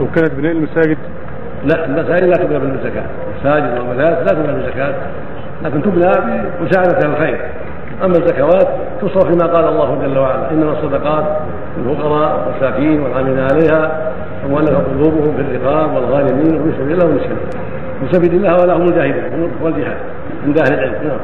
لو كانت بناء المساجد. لا المساجد لا تبنى بالزكاة المساجد والمدارس لا تبنى بالزكاة لكن تبنى بمساعدة الخير. أما الزكوات تصرف فيما قال الله جل وعلا. إنما الصدقات للفقراء والمساكين والعاملين عليها. ومؤلفة قلوبهم في الرقاب والغانمين وفي سبيل الله والمسلمين في سبيل الله ولهم المجاهدين والجهاد عند أهل العلم. نعم.